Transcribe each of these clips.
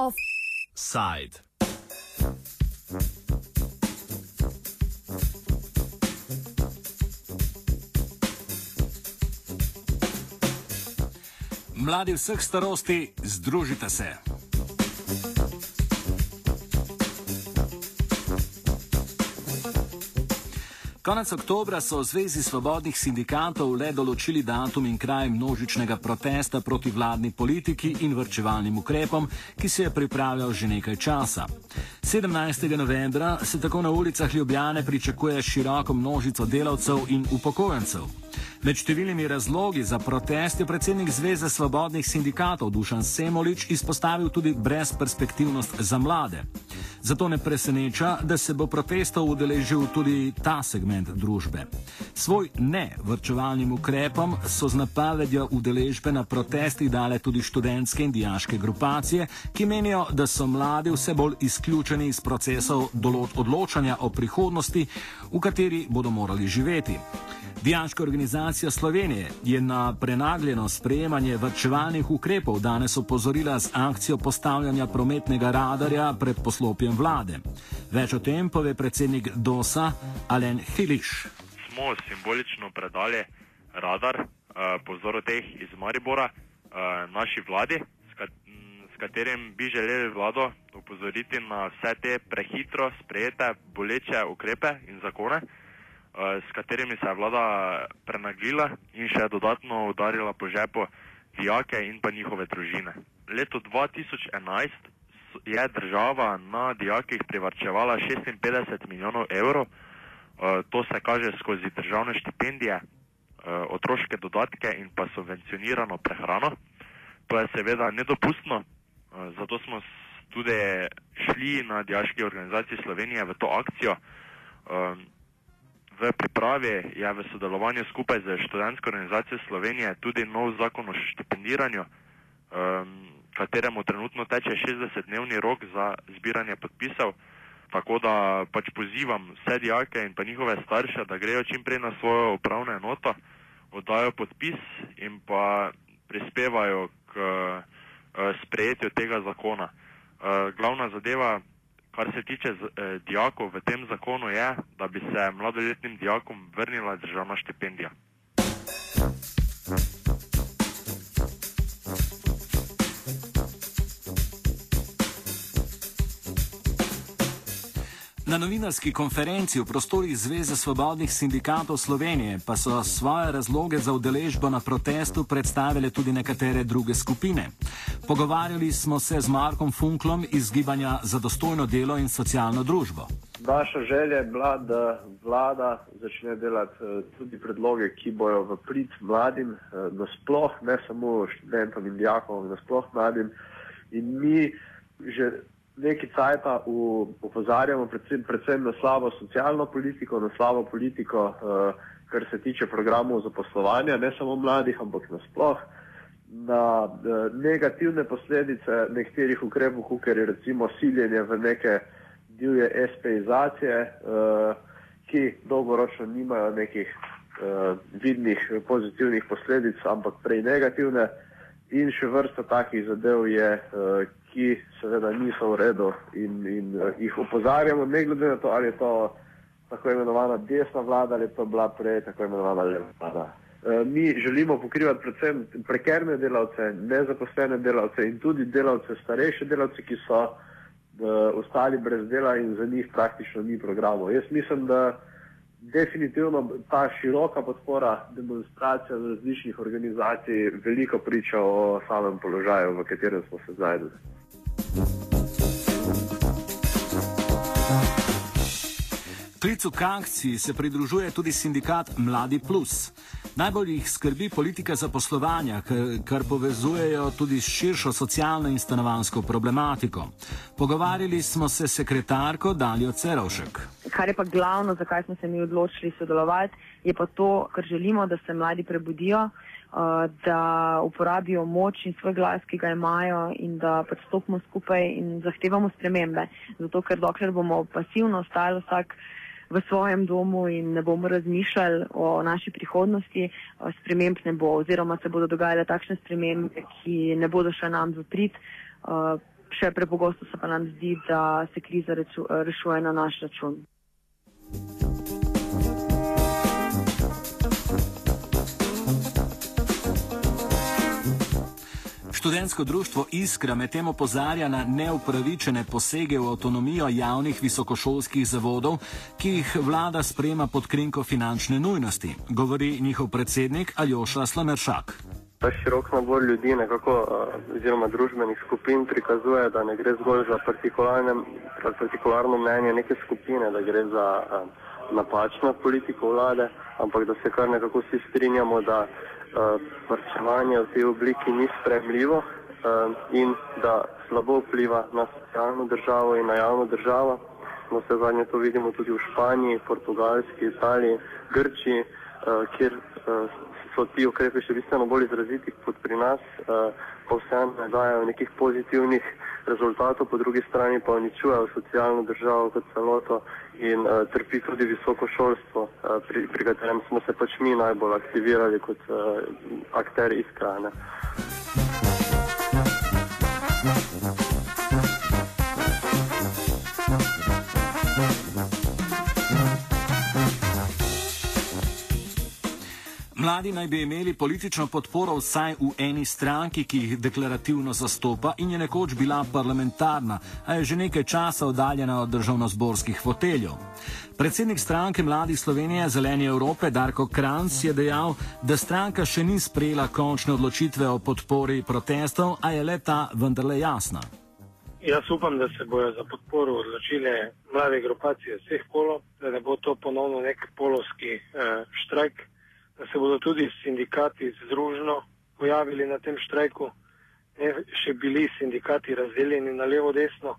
Offside. Mladi vseh starosti, združite se. Konec oktobra so v Zvezi svobodnih sindikatov le določili datum in kraj množičnega protesta proti vladni politiki in vrčevalnim ukrepom, ki se je pripravljal že nekaj časa. 17. novembra se tako na ulicah Ljubljane pričakuje široko množico delavcev in upokojencev. Med številnimi razlogi za protest je predsednik Zveze svobodnih sindikatov Dušan Semolič izpostavil tudi brezperspektivnost za mlade. Zato ne preseneča, da se bo protestov udeležil tudi ta segment družbe. Svoj ne vrčevalnim ukrepom so z napovedjo udeležbe na protestih dale tudi študentske in dijaške grupacije, ki menijo, da so mladi vse bolj izključeni iz procesov odločanja o prihodnosti, v kateri bodo morali živeti. Dijaška organizacija Slovenije je na prenagljeno sprejemanje vrčevalnih ukrepov danes opozorila z akcijo postavljanja prometnega radarja pred poslopjem vlade. Več o tem pove predsednik DOSA Alen Hiliš. Smo simbolično predali radar uh, po vzoru teh iz Maribora uh, naši vladi, s, kat s katerim bi želeli vlado upozoriti na vse te prehitro sprejete boleče ukrepe in zakone. Eh, s katerimi se je vlada prenaglila in še dodatno udarila po žepu dijake in pa njihove družine. Leto 2011 je država na dijakih privrčevala 56 milijonov evrov, eh, to se kaže skozi državne štipendije, eh, otroške dodatke in pa subvencionirano prehrano. To je seveda nedopustno, zato smo tudi šli na dijaški organizaciji Slovenije v to akcijo v pripravi je v sodelovanju skupaj z študentsko organizacijo Slovenije tudi nov zakon o štipendiranju, um, kateremu trenutno teče 60-dnevni rok za zbiranje podpisov. Tako da pač pozivam vse dijake in pa njihove starše, da grejo čim prej na svojo upravno enoto, oddajo podpis in pa prispevajo k uh, sprejetju tega zakona. Uh, glavna zadeva kar se tiče eh, dijakov v tem zakonu, je, da bi se mladoletnim dijakom vrnila državna štipendija. Na novinarski konferenci v prostorih Zveze svobodnih sindikatov Slovenije pa so svoje razloge za udeležbo na protestu predstavile tudi nekatere druge skupine. Pogovarjali smo se z Markom Funklom iz Gibanja za dostojno delo in socialno družbo. Naša želja je bila, da vlada začne delati eh, tudi predloge, ki bojo v prid mladim, eh, nasploh, ne samo študentom in dijakom, nasploh mladim. In mi že nekaj časa upozarjamo predvsem, predvsem na slabo socialno politiko, na slabo politiko, uh, kar se tiče programov zaposlovanja, ne samo mladih, ampak nasploh, na uh, negativne posledice nekaterih ukrepov, kot je recimo siljenje v neke divje SPIzacije, uh, ki dolgoročno nimajo nekih uh, vidnih pozitivnih posledic, ampak prej negativne. In še vrsta takih zadev je, ki seveda niso v redu in, in uh, jih opozarjamo, ne glede na to, ali je to tako imenovana desna vlada ali je to bila prej tako imenovana leva vlada. Uh, mi želimo pokrivati predvsem prekerne delavce, nezaposlene delavce in tudi delavce, starejše delavce, ki so uh, ostali brez dela in za njih praktično ni programov. Jaz mislim, da definitivno ta široka podpora demonstracijam različnih organizacij veliko priča o samem položaju, v katerem smo se znašli. Klicu k akciji se pridružuje tudi sindikat Mladi Plus. Najbolj jih skrbi politika zaposlovanja, kar povezujejo tudi s širšo socialno in stanovansko problematiko. Pogovarjali smo se s sekretarko Daljo Cerovšek. Kar je pa glavno, zakaj smo se mi odločili sodelovati, je pa to, ker želimo, da se mladi prebudijo. Uh, da uporabijo moč in svoj glas, ki ga imajo, in da pač stopimo skupaj in zahtevamo spremembe. Zato, ker dokler bomo pasivno ostali vsak v svojem domu in ne bomo razmišljali o naši prihodnosti, uh, sprememb ne bo, oziroma se bodo dogajale takšne spremembe, ki ne bodo še nam v prid. Uh, Še prepogosto se pa nam zdi, da se kriza rešuje na naš račun. Študentsko društvo Iskra medtem opozarja na neupravičene posege v avtonomijo javnih visokošolskih zavodov, ki jih vlada sprema pod krinko finančne nujnosti, govori njihov predsednik Aljoša Slameršak. Ta širok nabor ljudi, nekako, oziroma družbenih skupin, prikazuje, da ne gre zgolj za partikularno mnenje neke skupine, da gre za napačno politiko vlade, ampak da se kar nekako vsi strinjamo, da vrčevanje v tej obliki ni spremljivo in da slabo vpliva na socialno državo in na javno državo. No, vse zadnje to vidimo tudi v Španiji, Portugalski, Italiji, Grčiji, kjer so ti ukrepi še bistveno bolj izraziti kot pri nas, pa vseeno ne dajo nekih pozitivnih rezultatov, po drugi strani pa uničujejo socialno državo kot celoto in uh, trpi tudi visoko šolstvo, uh, pri, pri katerem smo se pač mi najbolj aktivirali kot uh, akteri iz krajine. Mladi naj bi imeli politično podporo vsaj v eni stranki, ki jih deklarativno zastopa in je nekoč bila parlamentarna, a je že nekaj časa oddaljena od državno-zborskih foteljev. Predsednik stranke Mladi Slovenije Zeleni Evrope Darko Kranc je dejal, da stranka še ni sprejela končne odločitve o podpori protestov, a je leta vendarle jasna. Jaz upam, da se bojo za podporo odločile mlade grupacije vseh polov, da ne bo to ponovno nek polovski eh, štrajk da se bodo tudi sindikati združno pojavili na tem štrajku, ne še bili sindikati razdeljeni na levo, desno.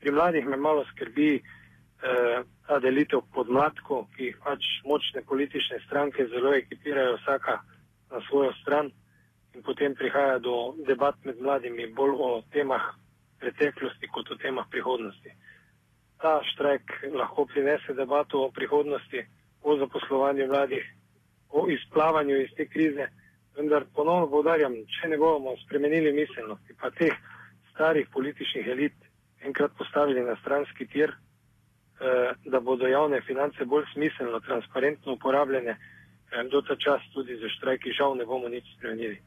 Pri mladih me malo skrbi eh, ta delitev podmladkov, ki jih pač močne politične stranke zelo ekipirajo vsaka na svojo stran in potem prihaja do debat med mladimi bolj o temah preteklosti kot o temah prihodnosti. Ta štrajk lahko prinese debato o prihodnosti, o zaposlovanju mladih, o izplavanju iz te krize. Vendar ponovno povdarjam, če ne bomo spremenili miselnosti, pa teh starih političnih elit enkrat postavili na stranski tir, eh, da bodo javne finance bolj smiselno, transparentno uporabljene, eh, do ta čas tudi za štrajki žal ne bomo nič spremenili.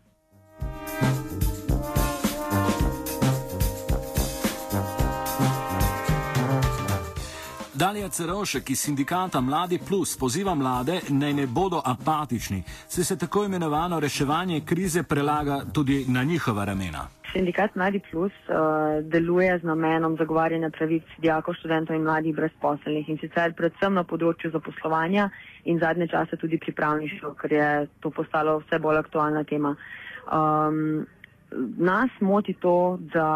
Dalija Cerovšek iz sindikata Mladi Plus poziva mlade, naj ne bodo apatični, se se tako imenovano reševanje krize prelaga tudi na njihova ramena. Sindikat Mladi Plus uh, deluje z namenom zagovarjanja pravic dijakov, študentov in mladih brezposelnih in sicer predvsem na področju zaposlovanja in zadnje čase tudi pripravništvo, ker je to postalo vse bolj aktualna tema. Um, nas moti to, da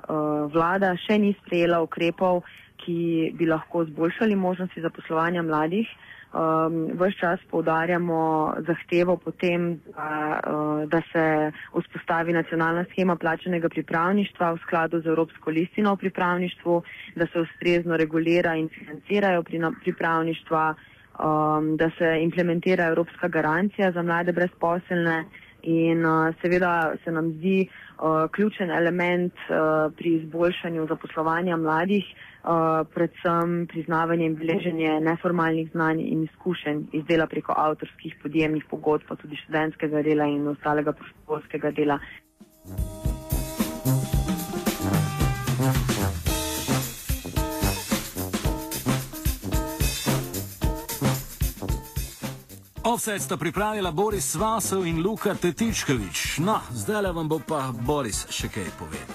uh, vlada še ni sprejela ukrepov, ki bi lahko zboljšali možnosti zaposlovanja mladih. Um, Ves čas poudarjamo zahtevo potem, da, uh, da se vzpostavi nacionalna schema plačenega pripravništva v skladu z Evropsko listino o pripravništvu, da se ustrezno regulira in financirajo pri, pripravništva, um, da se implementira Evropska garancija za mlade brezposelne in uh, seveda se nam zdi uh, ključen element uh, pri izboljšanju zaposlovanja mladih, uh, predvsem priznavanje in beleženje neformalnih znanj in izkušenj iz dela preko avtorskih podjemnih pogodb, pa tudi študentskega dela in ostalega prostovoljskega dela. Offset sta pripravila Boris Vasov in Luka Tetičkovič. No, zdaj le vam bo pa Boris še kaj povedal.